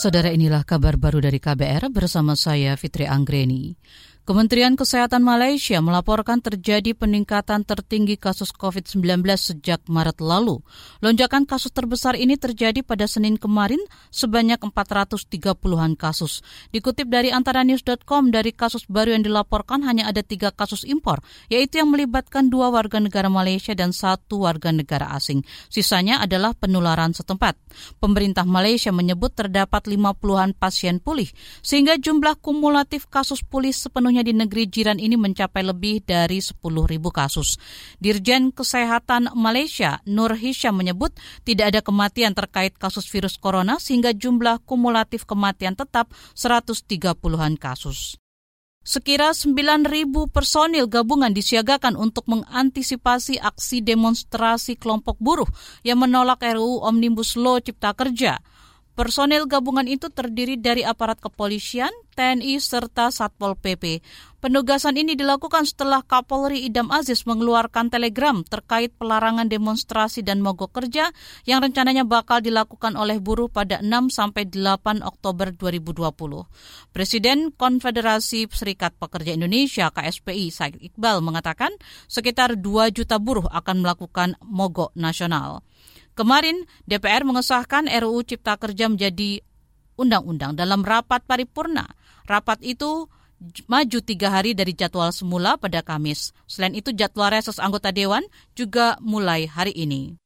Saudara inilah kabar baru dari KBR bersama saya Fitri Anggreni. Kementerian Kesehatan Malaysia melaporkan terjadi peningkatan tertinggi kasus COVID-19 sejak Maret lalu. Lonjakan kasus terbesar ini terjadi pada Senin kemarin sebanyak 430-an kasus. Dikutip dari antaranews.com, dari kasus baru yang dilaporkan hanya ada tiga kasus impor, yaitu yang melibatkan dua warga negara Malaysia dan satu warga negara asing. Sisanya adalah penularan setempat. Pemerintah Malaysia menyebut terdapat 50-an pasien pulih, sehingga jumlah kumulatif kasus pulih sepenuhnya di negeri jiran ini mencapai lebih dari 10 ribu kasus. Dirjen Kesehatan Malaysia, Nur Hisham menyebut tidak ada kematian terkait kasus virus corona sehingga jumlah kumulatif kematian tetap 130-an kasus. Sekira 9.000 personil gabungan disiagakan untuk mengantisipasi aksi demonstrasi kelompok buruh yang menolak RUU Omnibus Law Cipta Kerja. Personel gabungan itu terdiri dari aparat kepolisian, TNI, serta Satpol PP. Penugasan ini dilakukan setelah Kapolri Idam Aziz mengeluarkan telegram terkait pelarangan demonstrasi dan mogok kerja yang rencananya bakal dilakukan oleh buruh pada 6 sampai 8 Oktober 2020. Presiden Konfederasi Serikat Pekerja Indonesia KSPI Said Iqbal mengatakan sekitar 2 juta buruh akan melakukan mogok nasional. Kemarin DPR mengesahkan RUU Cipta Kerja menjadi undang-undang dalam rapat paripurna. Rapat itu maju tiga hari dari jadwal semula pada Kamis. Selain itu jadwal reses anggota Dewan juga mulai hari ini.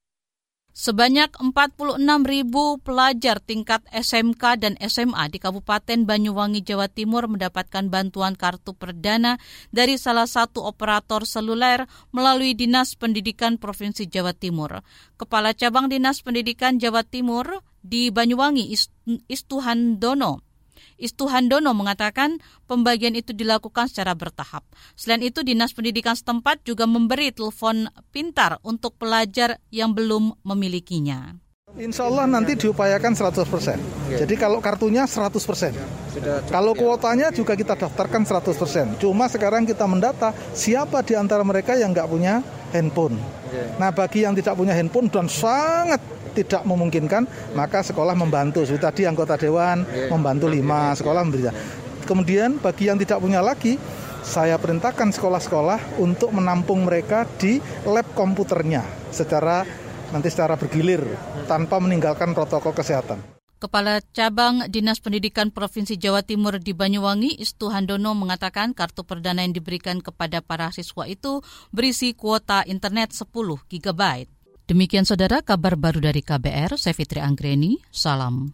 Sebanyak 46 ribu pelajar tingkat SMK dan SMA di Kabupaten Banyuwangi, Jawa Timur mendapatkan bantuan kartu perdana dari salah satu operator seluler melalui Dinas Pendidikan Provinsi Jawa Timur. Kepala Cabang Dinas Pendidikan Jawa Timur di Banyuwangi, Istuhan Dono, Istuhandono mengatakan pembagian itu dilakukan secara bertahap. Selain itu, Dinas Pendidikan setempat juga memberi telepon pintar untuk pelajar yang belum memilikinya. Insya Allah nanti diupayakan 100%. persen. Jadi kalau kartunya 100%. persen. Kalau kuotanya juga kita daftarkan 100%. persen. Cuma sekarang kita mendata siapa di antara mereka yang nggak punya handphone. Nah bagi yang tidak punya handphone dan sangat tidak memungkinkan, maka sekolah membantu. Seperti tadi anggota dewan membantu lima, sekolah memberi. Kemudian bagi yang tidak punya lagi, saya perintahkan sekolah-sekolah untuk menampung mereka di lab komputernya secara nanti secara bergilir tanpa meninggalkan protokol kesehatan. Kepala Cabang Dinas Pendidikan Provinsi Jawa Timur di Banyuwangi, Istu Handono mengatakan kartu perdana yang diberikan kepada para siswa itu berisi kuota internet 10 GB. Demikian saudara kabar baru dari KBR, saya Fitri Anggreni, salam.